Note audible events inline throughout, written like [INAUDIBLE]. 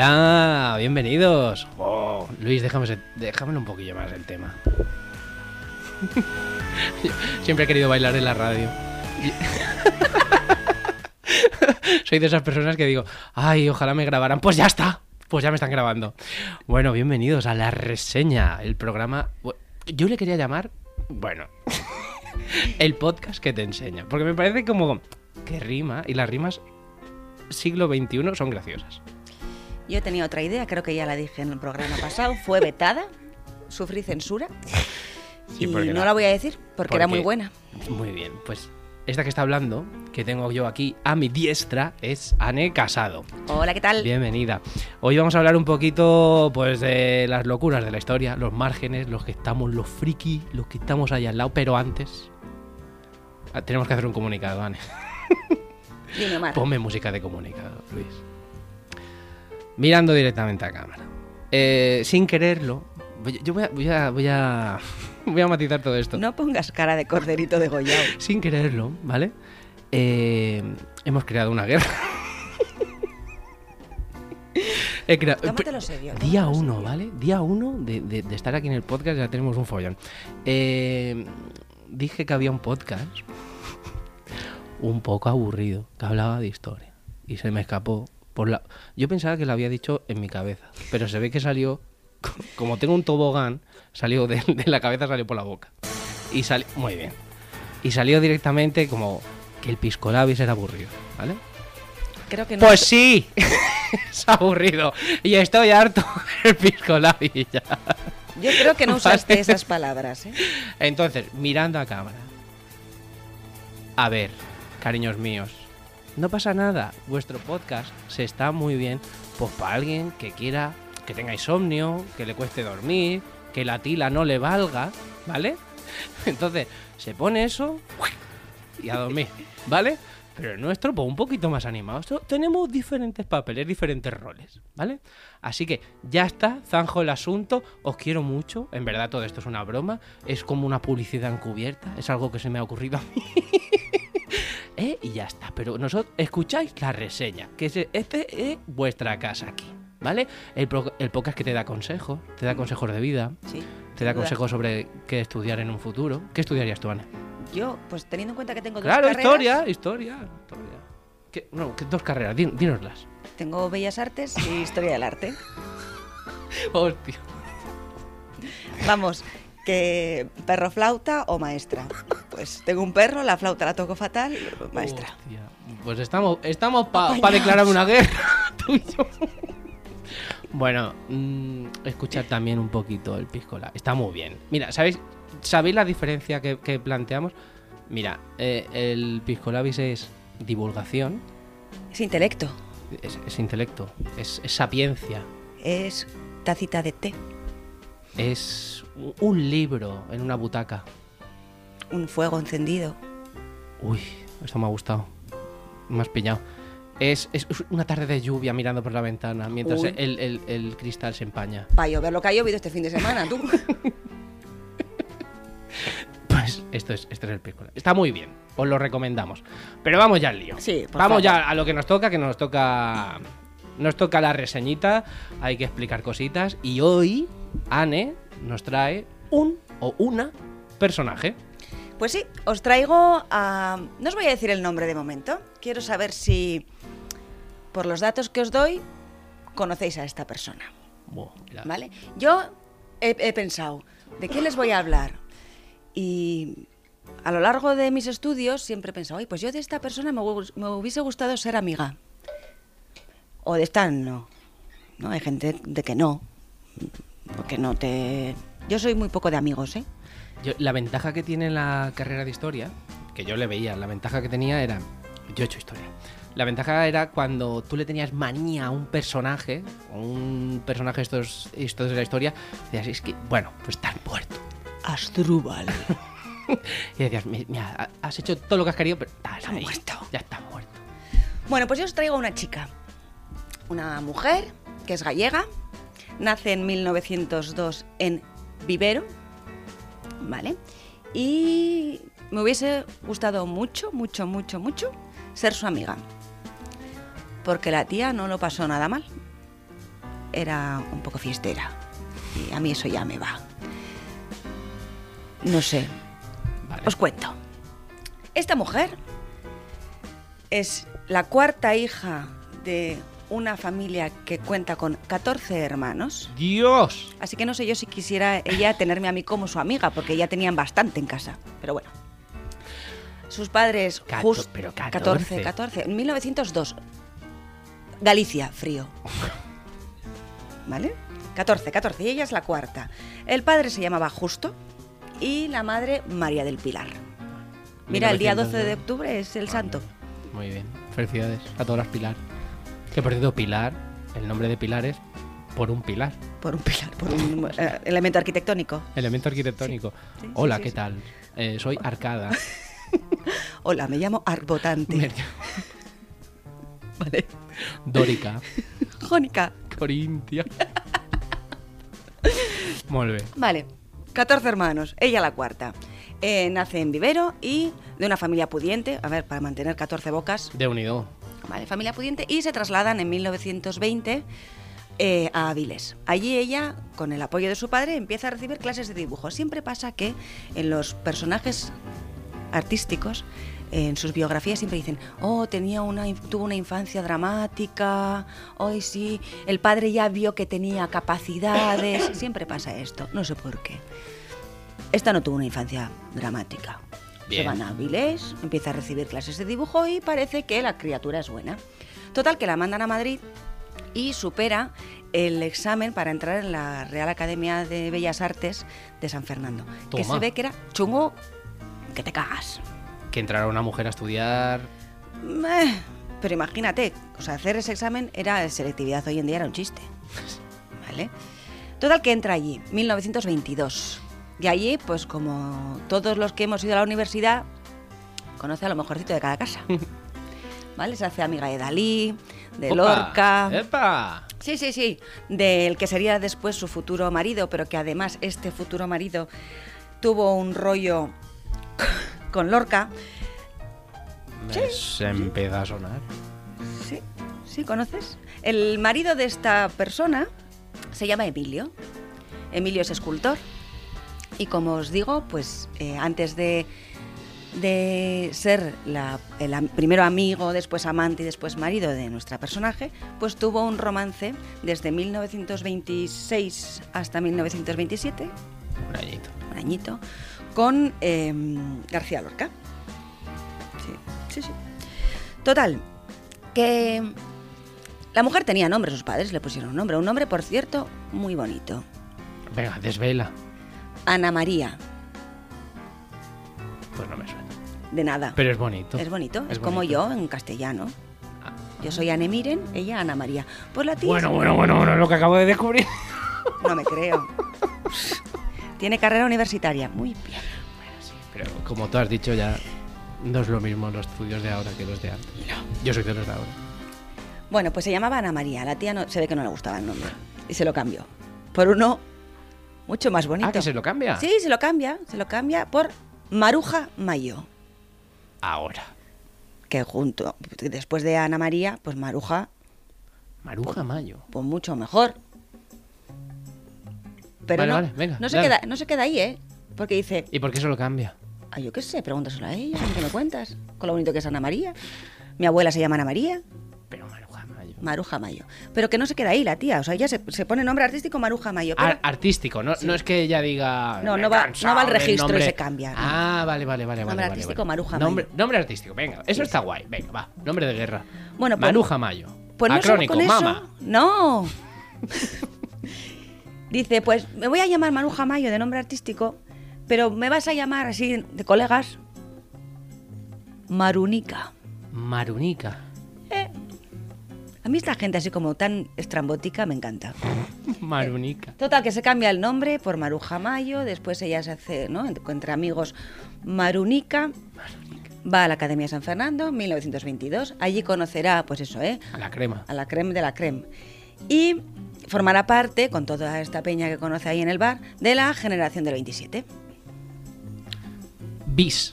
Hola, bienvenidos. Oh, Luis, déjame, déjame un poquillo más el tema. [LAUGHS] Siempre he querido bailar en la radio. [LAUGHS] Soy de esas personas que digo, ay, ojalá me grabaran. Pues ya está, pues ya me están grabando. Bueno, bienvenidos a la reseña, el programa... Yo le quería llamar, bueno, [LAUGHS] el podcast que te enseña. Porque me parece como que rima y las rimas siglo XXI son graciosas. Yo tenía otra idea, creo que ya la dije en el programa pasado, fue vetada, sufrí censura y no la- voy a decir porque, era muy buena. Muy bien, pues esta que está hablando, que tengo yo aquí a mi diestra, es Anne Casado. Hola, ¿qué tal? Bienvenida. Hoy vamos a hablar un poquito pues de las locuras de la historia, los márgenes, los que estamos, los friki, los que estamos ahí al lado, pero antes ah, tenemos que hacer un comunicado, Anne. Ponme música de comunicado, Luis. Mirando directamente a cámara. Eh, sin quererlo, voy- yo voy a, voy a, voy a, [LAUGHS] voy a matizar todo esto. No pongas cara de corderito degollado. [LAUGHS] Sin quererlo, ¿vale? Eh, hemos creado una guerra. [LAUGHS] He crea- Tómatelo serio. Día tómatelo uno, serio. ¿vale? Día uno de, de- de estar aquí en el podcast ya tenemos un follón. Eh, dije que había un podcast un poco aburrido, que hablaba de historia. Y se me escapó. Por la... Yo pensaba que lo había dicho en mi cabeza, pero se ve que salió, [LAUGHS] como tengo un tobogán, salió de, de la cabeza, salió por la boca. Y salió, muy bien. Y salió directamente como que el pisco labis era aburrido, ¿vale? Creo que no. Pues sí, [LAUGHS] es aburrido. Y estoy harto [LAUGHS] del pisco labis ya. Yo creo que no usaste Vale. esas palabras, ¿eh? Entonces, mirando a cámara. A ver, cariños míos. No pasa nada. Vuestro podcast se está muy bien. Pues para alguien que quiera, que tenga insomnio, que le cueste dormir, que la tila no le valga, ¿vale? [LAUGHS] Entonces, se pone eso y a dormir, ¿vale? Pero el nuestro, pues un poquito más animado. Esto- tenemos diferentes papeles, diferentes roles, ¿vale? Así que ya está, zanjo el asunto. Os quiero mucho. En verdad, todo esto es una broma. Es como una publicidad encubierta. Es algo que se me ha ocurrido a mí. [LAUGHS] ¿Eh? Y ya está. Pero nosotros escucháis la reseña. Que es- este es vuestra casa aquí. ¿Vale? El, pro- el podcast que te da consejos, te da consejos de vida, Sí. te da consejos sobre qué estudiar en un futuro. ¿Qué estudiarías tú, Ana? Yo, pues teniendo en cuenta que tengo dos Claro, carreras, historia, historia, historia. ¿Qué? No, ¿qué dos carreras, Din- dínoslas. tengo Bellas Artes y Historia del Arte. [LAUGHS] Hostia. Vamos, que perro flauta o maestra. Pues tengo un perro, la flauta la toco fatal, maestra. Hostia. Pues estamos, estamos para declarar una guerra. [LAUGHS] tú y yo. Bueno, mm, escuchad también un poquito el piscola. Está muy bien. Mira, ¿sabéis, ¿sabéis la diferencia que, que planteamos? Mira, eh, el piscolabis es divulgación, Es intelecto, es, es intelecto, es, es sapiencia, es tacita de té, es un- libro en una butaca. un fuego encendido. Uy, esto me ha gustado. Me has pillado. Es, es una tarde de lluvia mirando por la ventana mientras el, el- el cristal se empaña. Para llover lo que ha llovido este fin de semana, tú. [LAUGHS] Pues esto es, esto es el piscola. Está muy bien, os lo recomendamos. Pero vamos ya al lío. Sí, por vamos favor. ya a lo que nos toca, que nos toca. Nos toca la reseñita, hay que explicar cositas. Y hoy, Anne nos trae un o una personaje. Pues sí, os traigo a... No os voy a decir el nombre de momento. Quiero saber si, por los datos que os doy, conocéis a esta persona. Buah. ¿Vale? Yo he, he pensado, ¿de qué les voy a hablar? Y a lo largo de mis estudios siempre he pensado, "Ay, pues yo de esta persona me, me hubiese gustado ser amiga. O de esta no. ¿no? Hay gente de que no. Porque no te Yo soy muy poco de amigos, ¿eh? Yo- la ventaja que tiene la carrera de historia, que yo le veía, la ventaja que tenía era. Yo he hecho historia. La ventaja era cuando tú le tenías manía a un personaje, un personaje de estos, estos de la historia, decías, es que, bueno, pues estás muerto. Asdrúbal. [LAUGHS] Y decías, "Mi- mira, ha- has hecho todo lo que has querido, pero estás ahí, muerto. Ya estás muerto. Bueno, pues yo os traigo una chica. Una mujer que es gallega. Nace en 1902 en Vivero. ¿Vale? Y me hubiese gustado mucho, mucho, mucho, mucho ser su amiga. Porque la tía no lo pasó nada mal. Era un poco fiestera. Y a mí eso ya me va. No sé, Vale. os cuento. Esta mujer es la cuarta hija de una familia que cuenta con 14 hermanos. ¡Dios! Así que no sé yo si quisiera ella tenerme a mí como su amiga, porque ya tenían bastante en casa. Pero bueno. Sus padres, Cato- justo. pero 14, 14. 14. En 1902. Galicia, frío. [LAUGHS] ¿Vale? 14, 14. Y ella es la cuarta. El padre se llamaba Justo y la madre María del Pilar. Mira, el día 12 de 1902. octubre es el santo. Muy bien. Felicidades a todas las Pilar. Que por cierto, Pilar, el nombre de Pilar es por un pilar. Por un pilar, por un eh, elemento arquitectónico. Elemento arquitectónico. Sí, sí, Hola, sí, ¿qué tal? Eh, soy Arcada. [LAUGHS] Hola, me llamo Arbotante. Mer- [LAUGHS] Vale. Dórica. [LAUGHS] Jónica. Corintia. Molt bé. Vale, 14 hermanos, ella la cuarta. Eh, nace en Vivero y de una familia pudiente, a ver, para mantener 14 bocas, de unido. Vale, familia pudiente, y se trasladan en 1920 eh, a Avilés. Allí ella, con el apoyo de su padre, empieza a recibir clases de dibujo. Siempre pasa que en los personajes artísticos, en sus biografías siempre dicen, oh, tenía una, tuvo una infancia dramática, hoy sí, el padre ya vio que tenía capacidades. [COUGHS] Siempre pasa esto, no sé por qué. Esta no tuvo una infancia dramática. Bien. Se van a Avilés, empieza a recibir clases de dibujo y parece que la criatura es buena. Total, que la mandan a Madrid y supera el examen para entrar en la Real Academia de Bellas Artes de San Fernando. Que se ve que era chungo que te cagas. Que entrara una mujer a estudiar. Meh, Pero imagínate, o sea, hacer ese examen era selectividad hoy en día era un chiste. ¿Vale? Total que entra allí, 1922. Y allí, pues como todos los que hemos ido a la universidad, conoce a lo mejorcito de cada casa. [LAUGHS] ¿Vale? Se hace amiga de Dalí, de ¡Opa! Lorca. ¡Epa! Sí, sí, sí. Del que sería después su futuro marido, pero que además este futuro marido tuvo un rollo [LAUGHS] con Lorca. Me se empieza a sonar. Sí, sí, ¿conoces? El marido de esta persona se llama Emilio. Emilio es escultor. Y como os digo, pues eh, antes de, de ser la- el primero amigo, después amante y después marido de nuestra personaje, pues tuvo un romance desde 1926 hasta 1927, Un añito. un añito, con eh, García Lorca. Sí, sí, sí. Total, que la mujer tenía nombre, sus padres le pusieron un nombre, un nombre, por cierto, muy bonito. Venga, desvela. Ana María, Pues no me suena. de nada. Pero es bonito. es bonito, es, es como bonito. yo en castellano. Ah. Yo soy Anne Miren, ella Ana María. Pues la tía Bueno, bueno, bueno, bueno, lo que acabo de descubrir. [LAUGHS] no me creo. Tiene carrera universitaria, muy bien. Pero como tú has dicho ya, no es lo mismo los estudios de ahora que los de antes. Yo soy de los de ahora. Bueno, pues se llamaba Ana María. La tía no, se ve que no le gustaba el nombre y se lo cambió por uno mucho más bonito. Ah, que se lo cambia. Sí, se lo cambia, se lo cambia por Maruja Mayo, Ahora. que junto después de Ana María, pues Maruja, Maruja Mayo. pues mucho mejor. Pero Vale, no, vale, venga, no se queda, no se queda ahí, ¿eh? Porque dice, ¿Y por qué se lo cambia? ah, yo qué sé, pregúntaselo a ella, ¿qué me cuentas? Con lo bonito que es Ana María. Mi abuela se llama Ana María, Pero Maruja Mayo. Pero que no se queda ahí la tía, o sea, ella se, se pone nombre artístico Maruja Mayo. pero- Ar- artístico, no, no es que ella diga. No, "Me no va- no va al registro y nombre". se cambia, no. Ah, vale, vale, vale. Nombre vale, artístico, vale. Maruja nombre, Mayo. nombre artístico, venga. Eso está guay. Venga, va. Nombre de guerra. Bueno, pues- Maruja Mayo. Pues no Acrónico, eso- mama. No. [LAUGHS] Dice, pues me voy a llamar Maruja Mayo de nombre artístico, pero me vas a llamar así de colegas Marunica. Marunica. A mí esta gente así como tan estrambótica me encanta. [LAUGHS] Marunica. Total, que se cambia el nombre por Maruja Mayo, después ella se hace, ¿no? Entre amigos, Marunica. Va a la Academia San Fernando, 1922. Allí conocerá, pues eso, ¿eh? A la crema. A la creme de la creme. Y formará parte, con toda esta peña que conoce ahí en el bar, de la generación del 27. Bis.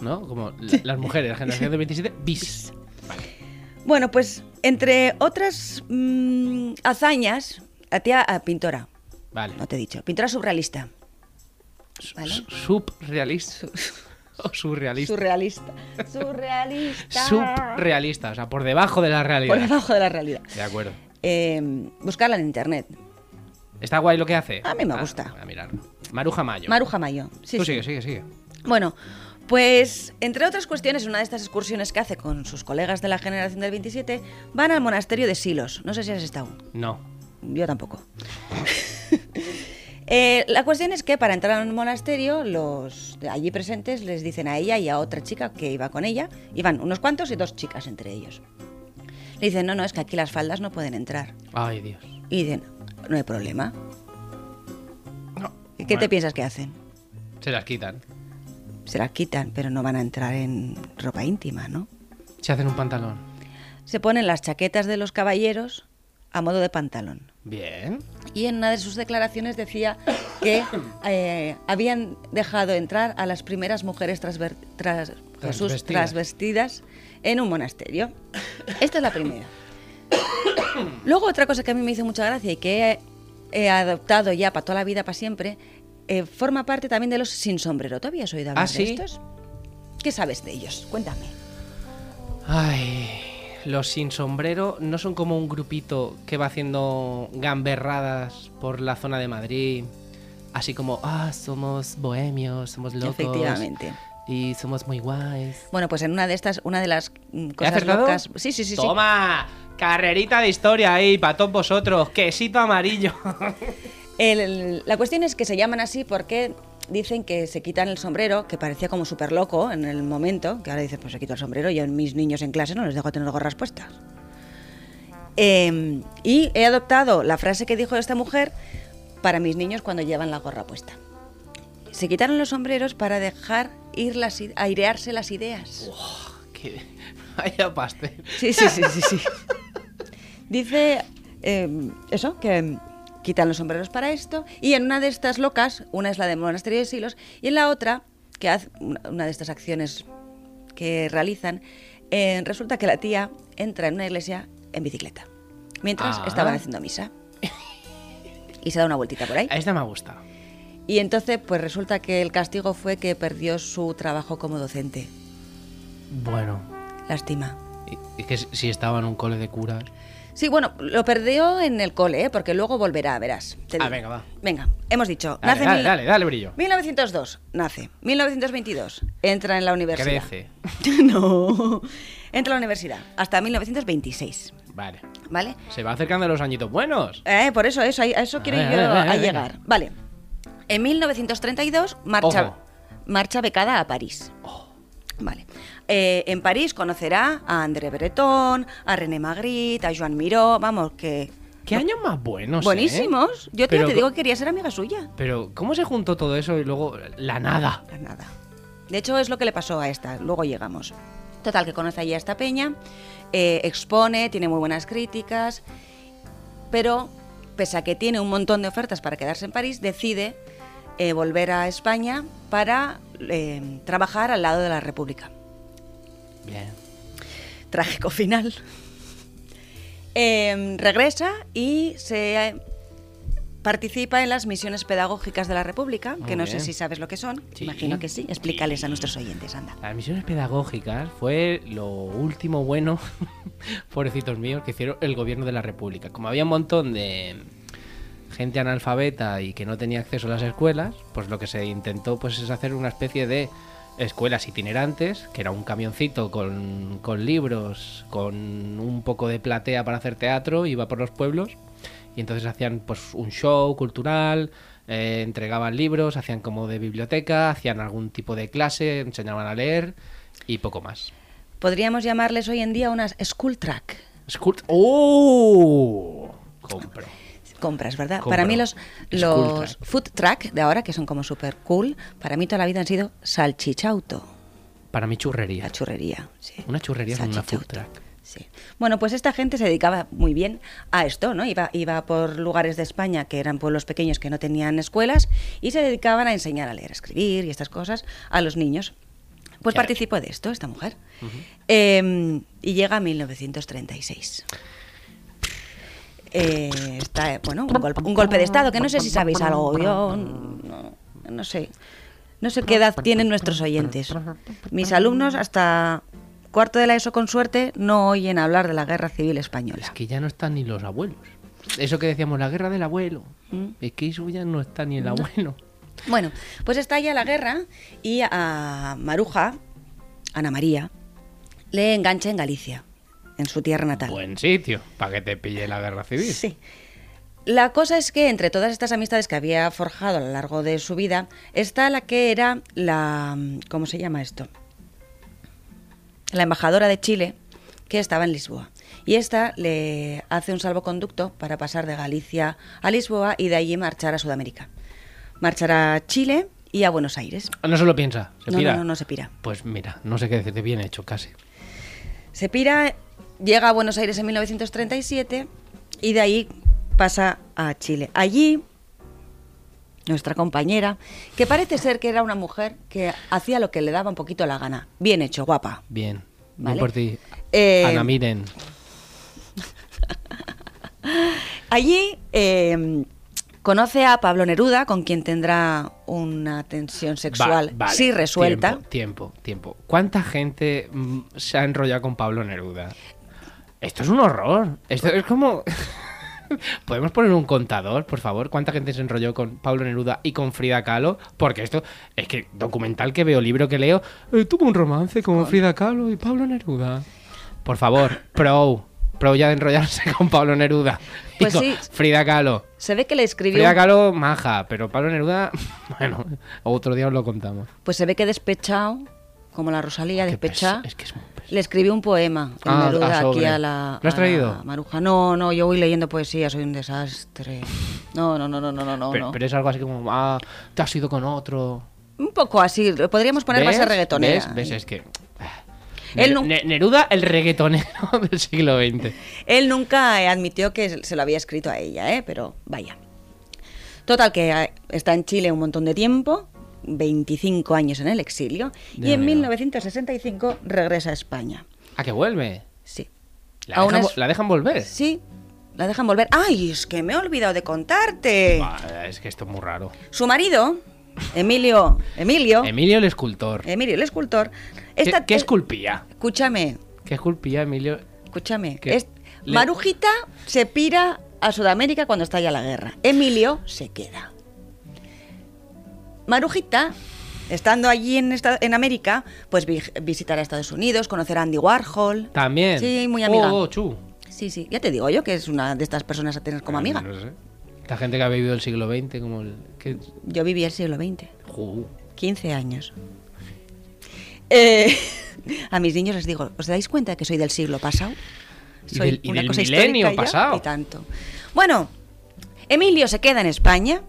¿No? Como la- las mujeres, la generación de 27, [LAUGHS] bis. Bueno, pues entre otras mm, hazañas, la tía ah, pintora, Vale. no te he dicho, pintora surrealista. ¿Vale? Su- Subrealista. [LAUGHS] O surrealista. Surrealista. Surrealista. Subrealista, o sea, por debajo de la realidad. Por debajo de la realidad. De acuerdo. Eh, buscarla en internet. ¿Está guay lo que hace? A mí me Ah, gusta. voy a mirarlo. Maruja Mayo. Maruja Mayo. Sí, Tú sí. sigue, sigue, sigue. Bueno, pues entre otras cuestiones, en una de estas excursiones que hace con sus colegas de la generación del 27, van al monasterio de Silos. No sé si has estado. No. Yo tampoco. [LAUGHS] Eh, la cuestión es que para entrar en un monasterio, los allí presentes les dicen a ella y a otra chica que iba con ella, iban unos cuantos y dos chicas entre ellos. Le dicen, no, no, es que aquí las faldas no pueden entrar. Ay, Dios. Y dicen, no hay problema. No. ¿Y qué te piensas que hacen? Se las quitan. Se las quitan, pero no van a entrar en ropa íntima, ¿no? Se hacen un pantalón. Se ponen las chaquetas de los caballeros a modo de pantalón. Bien. Y en una de sus declaraciones decía que [COUGHS] eh, habían dejado entrar a las primeras mujeres Jesús Transvestidas. transvestidas en un monasterio. Esta es la primera. [COUGHS] Luego otra cosa que a mí me hizo mucha gracia y que he, he adoptado ya para toda la vida, para siempre, eh, forma parte también de los sin sombrero. ¿Tú habías oído hablar ¿Ah, sí? de estos? ¿Qué sabes de ellos? Cuéntame. Ay, los sin sombrero no son como un grupito que va haciendo gamberradas por la zona de Madrid. Así como, ah, somos bohemios, somos locos. Efectivamente. Y somos muy guays. Bueno, pues en una de estas, una de las mm, ¿He cosas locas. Sí, sí, sí, sí. Toma, carrerita de historia ahí para todos vosotros. Quesito amarillo. [LAUGHS] El- la cuestión es que se llaman así porque dicen que se quitan el sombrero, que parecía como súper loco en el momento, que ahora dicen, pues se quito el sombrero, yo en mis niños en clase no les dejo tener gorras puestas. Eh, y he adoptado la frase que dijo esta mujer para mis niños cuando llevan la gorra puesta. Se quitaron los sombreros para dejar ir las, airearse las ideas. Que- [LAUGHS] Vaya pastel. Sí, sí, sí, sí, sí. [LAUGHS] Dice eh, eso, que quitan los sombreros para esto. Y en una de estas locas, una es la del monasterio de Silos, y en la otra, que hace una de estas acciones que realizan, eh, resulta que la tía entra en una iglesia en bicicleta, mientras Ah. estaban haciendo misa. Y se da una vueltita por ahí. A esta me ha gustado. Y entonces, pues resulta que el castigo fue que perdió su trabajo como docente. Bueno, Lástima. y- y que si estaba en un cole de curas. Sí, bueno, lo perdió en el cole, ¿eh? porque luego volverá, verás. te Ah, digo. venga, va. Venga, hemos dicho. Dale, nace dale, mil- dale, dale, brillo. 1902, nace. 1922, entra en la universidad. Crece. [LAUGHS] no. Entra a la universidad. Hasta 1926, Vale. ¿vale? Se va acercando a los añitos buenos. Eh, por eso, eso, a eso quiero yo a venga. llegar. Vale. En 1932 marcha, Ojo. marcha becada a París. Oh. Vale. Eh, en París conocerá a André Breton, a René Magritte, a Joan Miró, vamos, que... ¿Qué años más buenos? Buenísimos. eh? Yo te, digo que quería ser amiga suya. Pero, ¿cómo se juntó todo eso y luego la nada? Pues nada. De hecho, es lo que le pasó a esta. Luego llegamos. Total, que conoce allí a esta peña, eh, expone, tiene muy buenas críticas, pero pese a que tiene un montón de ofertas para quedarse en París, decide eh, volver a España para trabajar al lado de la República. Bien. Trágico final. Eh, regresa y se eh, participa en las misiones pedagógicas de la República, que no sé si sabes lo que son. Sí. Imagino que sí. Explícales a nuestros oyentes, anda. Las misiones pedagógicas fue lo último bueno, [LAUGHS] pobrecitos míos, que hicieron el gobierno de la República. Como había un montón de gente analfabeta y que no tenía acceso a las escuelas, pues lo que se intentó pues es hacer una especie de escuelas itinerantes, que era un camioncito con, con libros, con un poco de platea para hacer teatro, iba por los pueblos Y entonces hacían pues un show cultural, eh, entregaban libros, hacían como de biblioteca, hacían algún tipo de clase, enseñaban a leer y poco más. Podríamos llamarles hoy en día unas school track. School... ¡Oh! Compro. Compras, ¿verdad? Compro. Para mí los, los track. food track de ahora, que son como súper cool, para mí toda la vida han sido salchichauto, Para mí churrería. la churrería. sí. Una churrería con una food. Sí. Bueno, pues esta gente se dedicaba muy bien a esto, ¿no? Iba, iba por lugares de España que eran pueblos pequeños que no tenían escuelas y se dedicaban a enseñar a leer, a escribir y estas cosas a los niños. Pues participó de esto esta mujer. Eh, y llega a 1936. Eh, está, bueno, un golpe, un golpe de Estado, que no sé si sabéis algo. Yo no, no sé. No sé qué edad tienen nuestros oyentes. Mis alumnos, hasta cuarto de la ESO con suerte, no oyen hablar de la Guerra Civil Española. Es que ya no están ni los abuelos. Eso que decíamos, la guerra del abuelo. Mm. Es que eso ya no está ni el abuelo. Bueno, pues estalla la guerra y a Maruja, Ana María, le engancha en Galicia, en su tierra natal. Buen sitio para que te pille la guerra civil. Sí. La cosa es que entre todas estas amistades que había forjado a lo largo de su vida, está la que era la... ¿Cómo se llama esto? La embajadora de Chile, que estaba en Lisboa. Y esta le hace un salvoconducto para pasar de Galicia a Lisboa y de allí marchar a Sudamérica. Marchar a Chile y a Buenos Aires. No se lo piensa, se No, pira. no, no, no se pira. Pues mira, no sé qué decirte, bien hecho, casi. Se pira, llega a Buenos Aires en 1937 y de ahí pasa a Chile. Allí, nuestra compañera, que parece ser que era una mujer que hacía lo que le daba un poquito la gana. Bien hecho, guapa. Bien, bien Vale. por ti. Eh, Ana Miren. [LAUGHS] Allí eh, conoce a Pablo Neruda, con quien tendrá una tensión sexual Va- vale, sí resuelta. Tiempo, tiempo, tiempo. ¿Cuánta gente mm, se ha enrollado con Pablo Neruda? Esto es un horror. Esto es como... [LAUGHS] ¿Podemos poner un contador, por favor? ¿Cuánta gente se enrolló con Pablo Neruda y con Frida Kahlo? Porque esto es que documental que veo, libro que leo, eh, tuvo un romance con Frida Kahlo y Pablo Neruda. Por favor, pro, pro ya de enrollarse [LAUGHS] con Pablo Neruda. y Pues con sí. Frida Kahlo. Se ve que le escribió... Frida Kahlo, maja, pero Pablo Neruda, [LAUGHS] bueno, otro día os lo contamos. Pues se ve que despechado, como la Rosalía, pesa- es que es muy. Le escribí un poema Ah, Neruda ah, aquí a la, ¿Lo has a? Maruja. No, no, yo voy leyendo poesía, soy un desastre. No, no, no, no, no, no, no. pero, no. pero es algo así como, ah, te has ido con otro. Un poco así, podríamos poner base ¿Ves? reggaetonera. ¿Ves? ¿Ves? Es que... ah, Él Neruda, el reggaetonero [LAUGHS] del siglo XX. Él nunca admitió que se lo había escrito a ella, ¿eh? pero vaya. Total, que eh, está en Chile un montón de tiempo, 25 años en el exilio, y en veo. 1965 regresa a España. ¿A que vuelve? Sí. ¿La, Aún dejan, es- vo- la dejan volver? Sí, la dejan volver. ¡Ay, es que me he olvidado de contarte! Bah, es que esto es muy raro. Su marido, Emilio, Emilio, Emilio el escultor. Emilio el escultor, ¿Qué, esta- qué esculpía? Escúchame, ¿Qué esculpía Emilio? escúchame. ¿Qué? es- Le- Marujita se pira a Sudamérica cuando estalla la guerra. Emilio se queda. Marujita, estando allí en, esta- en América, pues vi- visitará Estados Unidos, conocerá a Andy Warhol. También. Sí, muy amiga. Oh, chu. Sí, sí, ya te digo yo que es una de estas personas a tener como amiga. No sé. Esta gente que ha vivido el siglo XX, como el. Yo viví el siglo XX. Ju. 15 años. Eh, [LAUGHS] a mis niños les digo, ¿os dais cuenta de que soy del siglo pasado? Y del- y del milenio ya, pasado. Y tanto. Bueno, Emilio se queda en España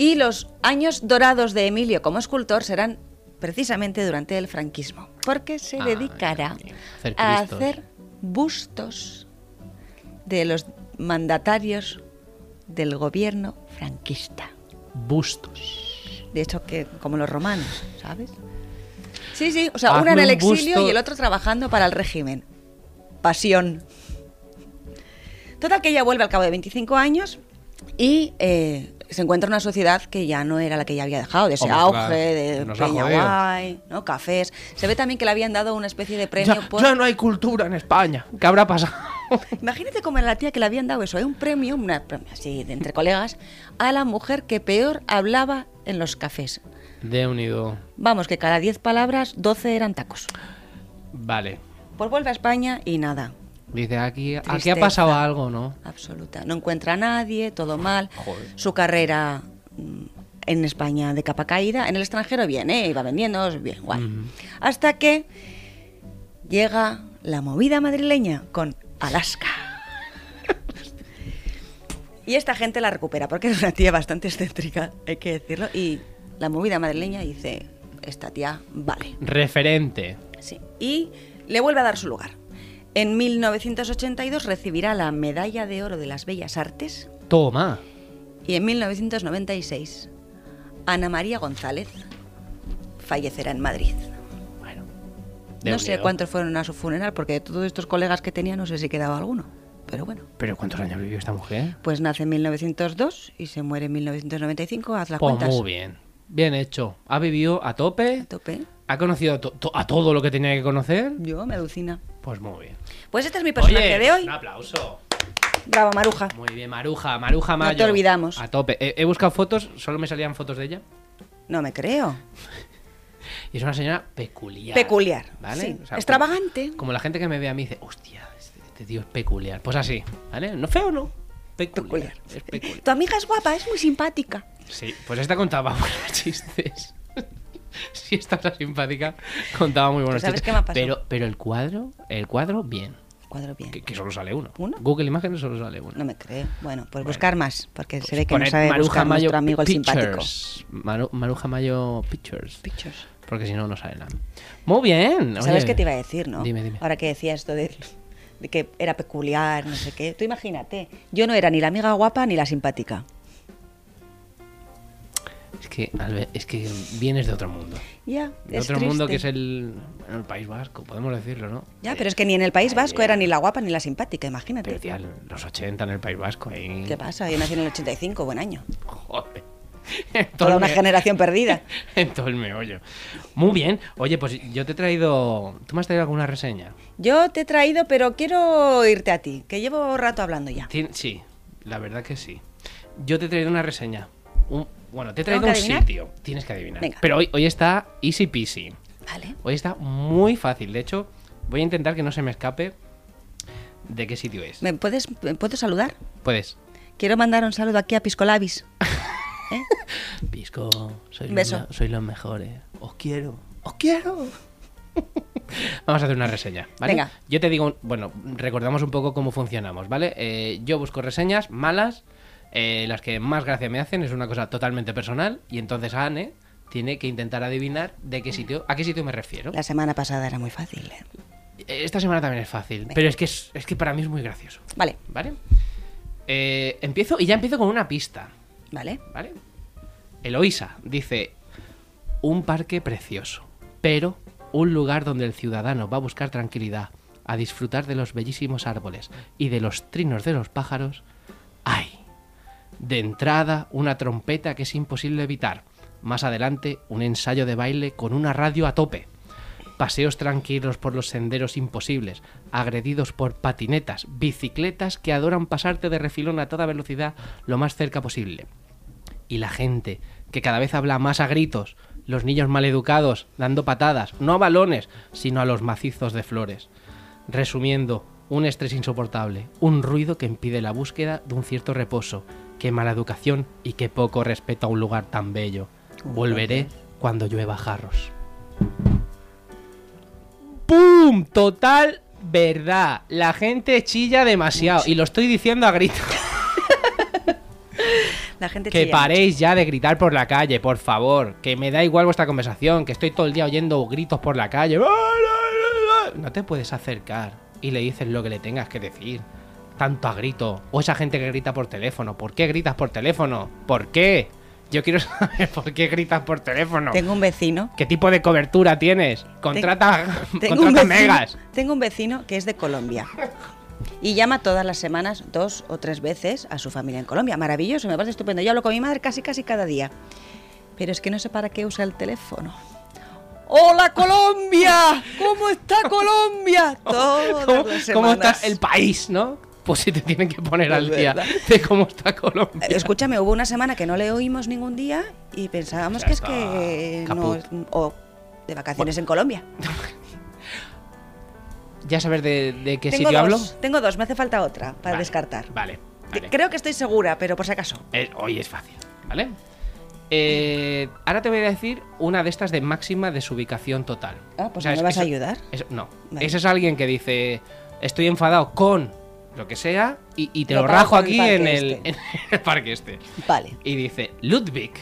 y los años dorados de Emilio como escultor serán precisamente durante el franquismo, porque se Ah, dedicará. Hacer a hacer bustos de los mandatarios del gobierno franquista. Bustos. De hecho, que como los romanos, ¿sabes? Sí, sí, o sea, Hazme uno en el exilio busto- y el otro trabajando para el régimen. Pasión. Total que ella vuelve al cabo de 25 años y eh, se encuentra una sociedad que ya no era la que ella había dejado, de ese Hombre, auge, claro, de nos peña guay, ¿no? cafés. Se ve también que le habían dado una especie de premio Ya, por... ya no hay cultura en España. ¿Qué habrá pasado? [LAUGHS] Imagínate cómo era la tía que le habían dado eso, ¿eh? un premio, una premio así de entre colegas, a la mujer que peor hablaba en los cafés. De unido. Vamos, que cada 10 palabras, 12 eran tacos. Vale. Pues vuelve a España y nada. Dice, aquí, aquí ha pasado algo, ¿no? Absoluta. No encuentra a nadie, todo mal. Joder. Su carrera mm, en España de capa caída. En el extranjero bien, ¿eh? Iba vendiendo, bien, guay. Hasta que llega la movida madrileña con Alaska. y esta gente la recupera, porque es una tía bastante excéntrica, hay que decirlo. Y la movida madrileña dice, esta tía vale. Referente. Sí. Y le vuelve a dar su lugar. En 1982 recibirá la Medalla de Oro de las Bellas Artes Toma. y en 1996 Ana María González fallecerá en Madrid. Bueno. no sé cuántos fueron a su funeral, porque de todos estos colegas que tenía no sé si quedaba alguno. Pero bueno, ¿Pero cuántos años vivió esta mujer? pues nace en 1902 y se muere en 1995, haz las Pues cuentas. muy bien. Bien hecho. Ha vivido a tope. A tope. Ha conocido a, to- to- a todo lo que tenía que conocer. Yo me alucina. Pues muy bien. Pues este es mi personaje Oye, de hoy. Un aplauso. Bravo, Maruja. Muy bien, Maruja. Maruja Mayo. te olvidamos. A tope. He, he buscado fotos, solo me salían fotos de ella. No me creo. [LAUGHS] Y es una señora peculiar. Peculiar. ¿Vale? sí. O sea, Extravagante. Como, como la gente que me ve a mí dice, hostia, este, este tío es peculiar. Pues así, ¿vale? No feo, no. Peculiar. Peculiar. Es peculiar. Tu amiga es guapa, es muy simpática. Sí, pues esta contaba [LAUGHS] buenos chistes. [LAUGHS] si esta es la simpática, contaba muy buenos ¿Sabes chistes. qué me ha pasado? Pero, pero el cuadro, el cuadro, bien. Cuadro bien. Que, que solo sale uno. ¿Uno? Google Imágenes solo sale uno. No me creo. Bueno, pues buscar más, porque se ve que no sabe Maruja buscar Mayo nuestro amigo el simpático. Maru- Maruja Mayo Pictures. Pictures. Porque si no, no sale nada. Muy bien. ¿Sabes qué te iba a decir, no? Dime, dime. Ahora que decía esto de que era peculiar, no sé qué. Tú imagínate, yo no era ni la amiga guapa ni la simpática. Es que, Albert, es que vienes de otro mundo. Ya, De es otro mundo que es el, bueno, el País Vasco, podemos decirlo, ¿no? Ya, pero es que ni en el País Vasco Ay, era ni la guapa ni la simpática, imagínate. Pero tía, los 80 en el País Vasco. Ahí... ¿Qué pasa? Yo nací en el 85, buen año. Joder. [LAUGHS] Toda una me- generación perdida. [LAUGHS] en todo el meollo. Muy bien. Oye, pues yo te he traído... ¿Tú me has traído alguna reseña? Yo te he traído, pero quiero irte a ti, que llevo rato hablando ya. Sí, la verdad que sí. Yo te he traído una reseña. Un- Bueno, te he ¿Tengo traído un adivinar? sitio. Tienes que adivinar. Venga. Pero hoy, hoy está easy peasy. Vale. Hoy está muy fácil. De hecho, voy a intentar que no se me escape de qué sitio es. ¿Me puedes, me puedo saludar? Puedes. Quiero mandar un saludo aquí a Piscolabis. [LAUGHS] ¿Eh? Pisco, sois, Beso. Los, me- sois los mejores. Os quiero. Os quiero. [LAUGHS] Vamos a hacer una reseña, ¿vale? Venga. Yo te digo, bueno, recordamos un poco cómo funcionamos, ¿vale? Eh, yo busco reseñas malas, eh, las que más gracia me hacen, es una cosa totalmente personal, y entonces Anne tiene que intentar adivinar de qué sitio, a qué sitio me refiero. La semana pasada era muy fácil. ¿eh? Eh, Esta semana también es fácil, Venga. pero es que, es, es que para mí es muy gracioso, Vale, ¿vale? Eh, empiezo y ya empiezo con una pista. vale. ¿Vale? Eloisa dice, un parque precioso, pero un lugar donde el ciudadano va a buscar tranquilidad, a disfrutar de los bellísimos árboles y de los trinos de los pájaros. ¡Ay! De entrada, una trompeta que es imposible evitar. Más adelante, un ensayo de baile con una radio a tope. Paseos tranquilos por los senderos imposibles, agredidos por patinetas, bicicletas que adoran pasarte de refilón a toda velocidad lo más cerca posible y la gente, que cada vez habla más a gritos, los niños maleducados, dando patadas, no a balones, sino a los macizos de flores. Resumiendo, un estrés insoportable, un ruido que impide la búsqueda de un cierto reposo, que mala educación y que poco respeto a un lugar tan bello. Volveré cuando llueva jarros. ¡Pum! Total verdad. La gente chilla demasiado. Y lo estoy diciendo a gritos. [LAUGHS] La gente Que chilla paréis ya de gritar por la calle, por favor. Que me da igual vuestra conversación, que estoy todo el día oyendo gritos por la calle. [LAUGHS] No te puedes acercar y le dices lo que le tengas que decir. Tanto a grito. O esa gente que grita por teléfono. ¿Por qué gritas por teléfono? ¿Por qué? Yo quiero [LAUGHS] saber por qué gritas por teléfono. Tengo un vecino. ¿Qué tipo de cobertura tienes? Contrata, [LAUGHS] Tengo contrata vecino megas. tengo un vecino que es de Colombia. Y llama todas las semanas, dos o tres veces, a su familia en Colombia. Maravilloso, me parece estupendo. Yo hablo con mi madre casi, casi cada día. Pero es que no sé para qué usa el teléfono. ¡Hola Colombia! ¿Cómo está Colombia? [LAUGHS] Todas ¿Cómo, las cómo está el país, no? Pues si te tienen que poner al día de cómo está Colombia. Escúchame, hubo una semana que no le oímos ningún día y pensábamos que es que no, o de vacaciones en Colombia. [LAUGHS] ¿Ya sabes de, de qué tengo sitio dos, hablo? Tengo dos, me hace falta otra para Vale, descartar. Vale. Creo que estoy segura, pero por si acaso. Eh, hoy es fácil, ¿vale? Eh, ahora te voy a decir una de estas de máxima desubicación total. Ah, pues O sea, ¿me es- vas a ayudar? no. Vale. Ese es alguien que dice, estoy enfadado con lo que sea y, y te Lo rajo aquí en el, este. en el [LAUGHS] parque este. Vale. Y dice, Ludwig.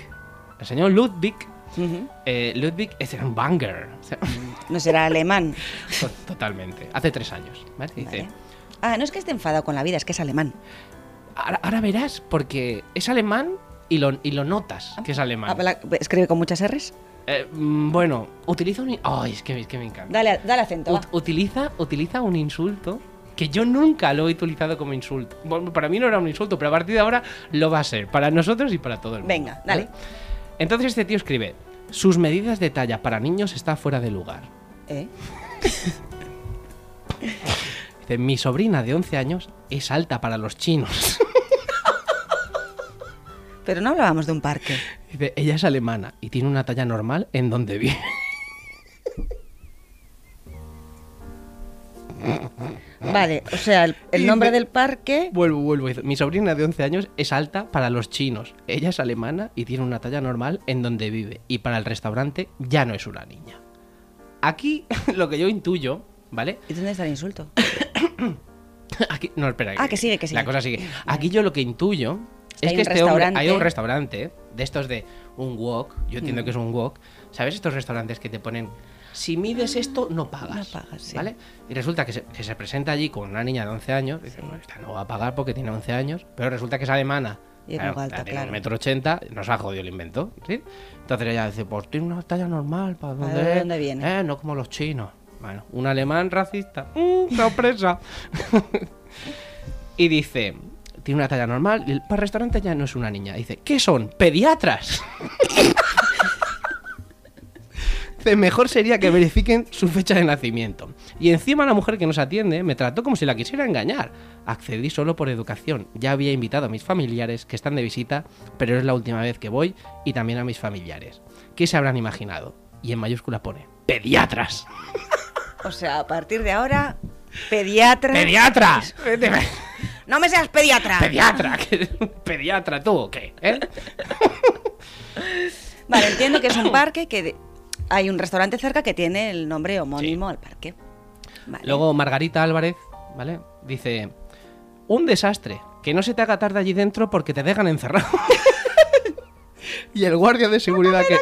El señor Ludwig. Ujú. eh, Ludwig es un banger. [LAUGHS] No será alemán. [LAUGHS] to- totalmente. Hace tres años. ¿vale? Dice, Vale. Ah, no es que esté enfadado con la vida, es que es alemán. ahora, ahora verás, porque es alemán y lo, y lo notas que es alemán. Ah, escribe con muchas R's. Eh, mm, bueno, utiliza un... Ay, es que, es que me encanta. Dale, dale acento. va. Utiliza, utiliza un insulto que yo nunca lo he utilizado como insulto. Bueno, para mí no era un insulto, pero a partir de ahora lo va a ser. Para nosotros y para todo el mundo. Venga, dale. ¿vale? Entonces este tío escribe, sus medidas de talla para niños está fuera de lugar. ¿Eh? [LAUGHS] Dice, mi sobrina de 11 años es alta para los chinos. [LAUGHS] Pero no hablábamos de un parque. Dice, ella es alemana y tiene una talla normal en donde vive. Vale, o sea, el, nombre me- del parque. Vuelvo, vuelvo. Mi sobrina de 11 años es alta para los chinos. Ella es alemana y tiene una talla normal en donde vive. Y para el restaurante ya no es una niña. Aquí [LAUGHS] lo que yo intuyo, ¿vale? ¿Y dónde está el insulto? [COUGHS] Aquí, no, espera. Ah, que sigue, que sigue. La cosa sigue. Aquí yo lo que intuyo es que este hombre... Hay un restaurante de estos de un wok. Yo Mm. entiendo que es un wok. ¿Sabes estos restaurantes que te ponen... Si mides esto, no pagas. No pagas, sí. ¿Vale? Y resulta que se, que se presenta allí con una niña de 11 años. Dice, bueno, esta no va a pagar porque tiene 11 años. Pero resulta que es alemana. Y es muy alta, claro. metro ochenta, nos ha jodido el invento, ¿sí? Entonces ella dice, pues tiene una talla normal, ¿para ¿Para dónde, de dónde viene? Eh, no como los chinos. Bueno, un alemán racista. ¡Mm, sorpresa! [LAUGHS] y dice, tiene una talla normal, y el- para el restaurante ya no es una niña. Dice, ¿qué son? ¡Pediatras! [LAUGHS] Mejor sería que verifiquen su fecha de nacimiento. Y encima la mujer que nos atiende me trató como si la quisiera engañar. Accedí solo por educación. Ya había invitado a mis familiares que están de visita, pero es la última vez que voy y también a mis familiares. ¿Qué se habrán imaginado? Y en mayúscula pone, pediatras. [LAUGHS] O sea, a partir de ahora, pediatra. ¡Pediatras! [LAUGHS] ¡No me seas pediatra! ¡Pediatra! [LAUGHS] ¿Qué- ¿Pediatra tú o qué? ¿Eh? Vale, entiendo que es un parque que hay un restaurante cerca que tiene el nombre homónimo al parque. Vale. Luego Margarita Álvarez, ¿vale? Dice, un desastre, que no se te haga tarde allí dentro porque te dejan encerrado. [LAUGHS] y el guardia de seguridad que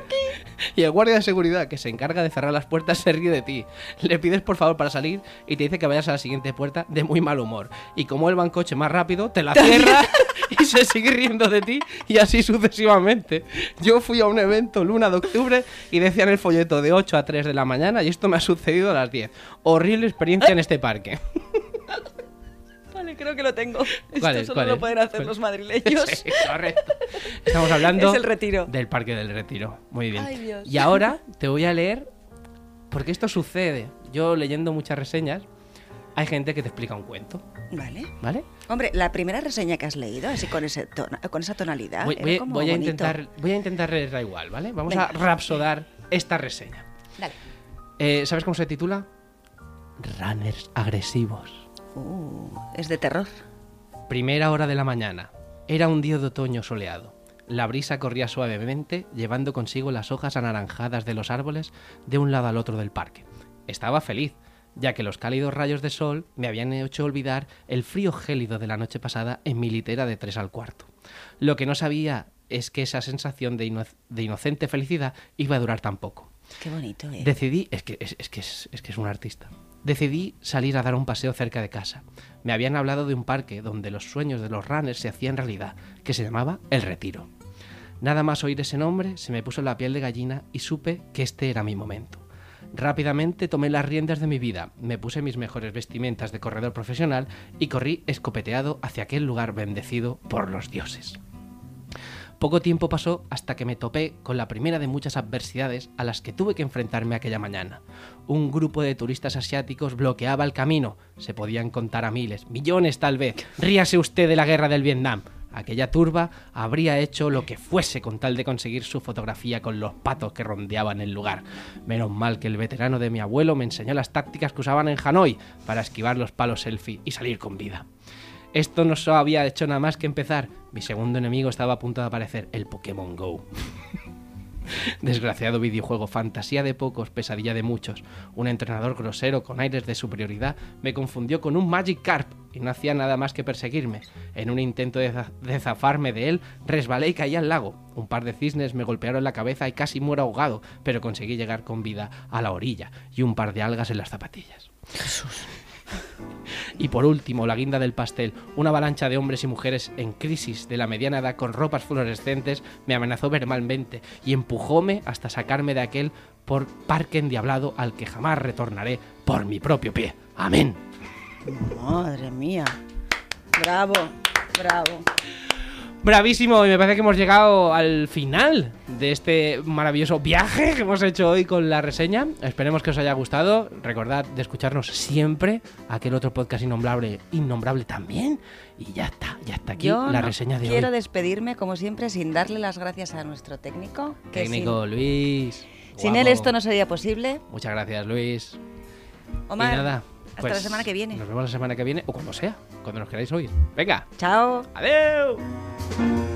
y el guardia de seguridad que se encarga de cerrar las puertas se ríe de ti. Le pides por favor para salir y te dice que vayas a la siguiente puerta de muy mal humor. Y como él va en coche más rápido, te la [LAUGHS] cierra [LAUGHS] [LAUGHS] y se sigue riendo de ti y así sucesivamente. Yo fui a un evento luna de octubre y decía en el folleto de 8 a 3 de la mañana y esto me ha sucedido a las 10. Horrible experiencia en este parque. [LAUGHS] Vale, creo que lo tengo. ¿Cuál Esto es? solo ¿Cuál lo pueden hacer los madrileños. [LAUGHS] Sí, correcto. Estamos hablando Es el Retiro. del Parque del Retiro. Muy bien. Ay, Dios. Y ahora te voy a leer, porque esto sucede. Yo leyendo muchas reseñas, hay gente que te explica un cuento, Vale. ¿vale? Hombre, la primera reseña que has leído, así con, ese tono- con esa tonalidad, Voy, era voy- como voy a intentar, voy a intentar leerla igual, ¿vale? Vamos a rapsodar esta reseña. Dale. Eh, ¿Sabes cómo se titula? Runners agresivos. Uh, es de terror. Primera hora de la mañana. Era un día de otoño soleado. La brisa corría suavemente, llevando consigo las hojas anaranjadas de los árboles de un lado al otro del parque. Estaba feliz, ya que los cálidos rayos de sol me habían hecho olvidar el frío gélido de la noche pasada en mi litera de tres al cuarto. Lo que no sabía es que esa sensación de, ino- de inocente felicidad iba a durar tan poco. Qué bonito, ¿eh? Decidí, es que es, es que es, es que es un artista. Decidí salir a dar un paseo cerca de casa. Me habían hablado de un parque donde los sueños de los runners se hacían realidad, que se llamaba El Retiro. Nada más oír ese nombre, se me puso la piel de gallina y supe que este era mi momento. Rápidamente tomé las riendas de mi vida, me puse mis mejores vestimentas de corredor profesional y corrí escopeteado hacia aquel lugar bendecido por los dioses. Poco tiempo pasó hasta que me topé con la primera de muchas adversidades a las que tuve que enfrentarme aquella mañana. Un grupo de turistas asiáticos bloqueaba el camino. Se podían contar a miles, millones tal vez. Ríase usted de la guerra del Vietnam. Aquella turba habría hecho lo que fuese con tal de conseguir su fotografía con los patos que rondeaban el lugar. Menos mal que el veterano de mi abuelo me enseñó las tácticas que usaban en Hanoi para esquivar los palos selfie y salir con vida. Esto no solo había hecho nada más que empezar. Mi segundo enemigo estaba a punto de aparecer, el Pokémon Go. [LAUGHS] [LAUGHS] Desgraciado videojuego, fantasía de pocos, pesadilla de muchos. Un entrenador grosero con aires de superioridad me confundió con un Magikarp y no hacía nada más que perseguirme. En un intento de, de zafarme de él, resbalé y caí al lago. Un par de cisnes me golpearon la cabeza y casi muero ahogado, pero conseguí llegar con vida a la orilla y un par de algas en las zapatillas. [LAUGHS] Y por último, la guinda del pastel, una avalancha de hombres y mujeres en crisis de la mediana edad con ropas fluorescentes me amenazó verbalmente y empujóme hasta sacarme de aquel por parque endiablado al que jamás retornaré por mi propio pie. Amén. Madre mía. Bravo, bravo. Bravísimo, y me parece que hemos llegado al final de este maravilloso viaje que hemos hecho hoy con la reseña. Esperemos que os haya gustado. Recordad de escucharnos siempre aquel otro podcast innombrable, innombrable también. Y ya está, ya está aquí Yo la no reseña de quiero hoy. despedirme, como siempre, sin darle las gracias a nuestro técnico. que Técnico Luis. Sin, sin él guapo. esto no sería posible. Muchas gracias, Luis. Omar, y nada. Hasta pues la semana que viene. Nos vemos la semana que viene o cuando sea, cuando nos queráis oír. Venga, Chao. adiós.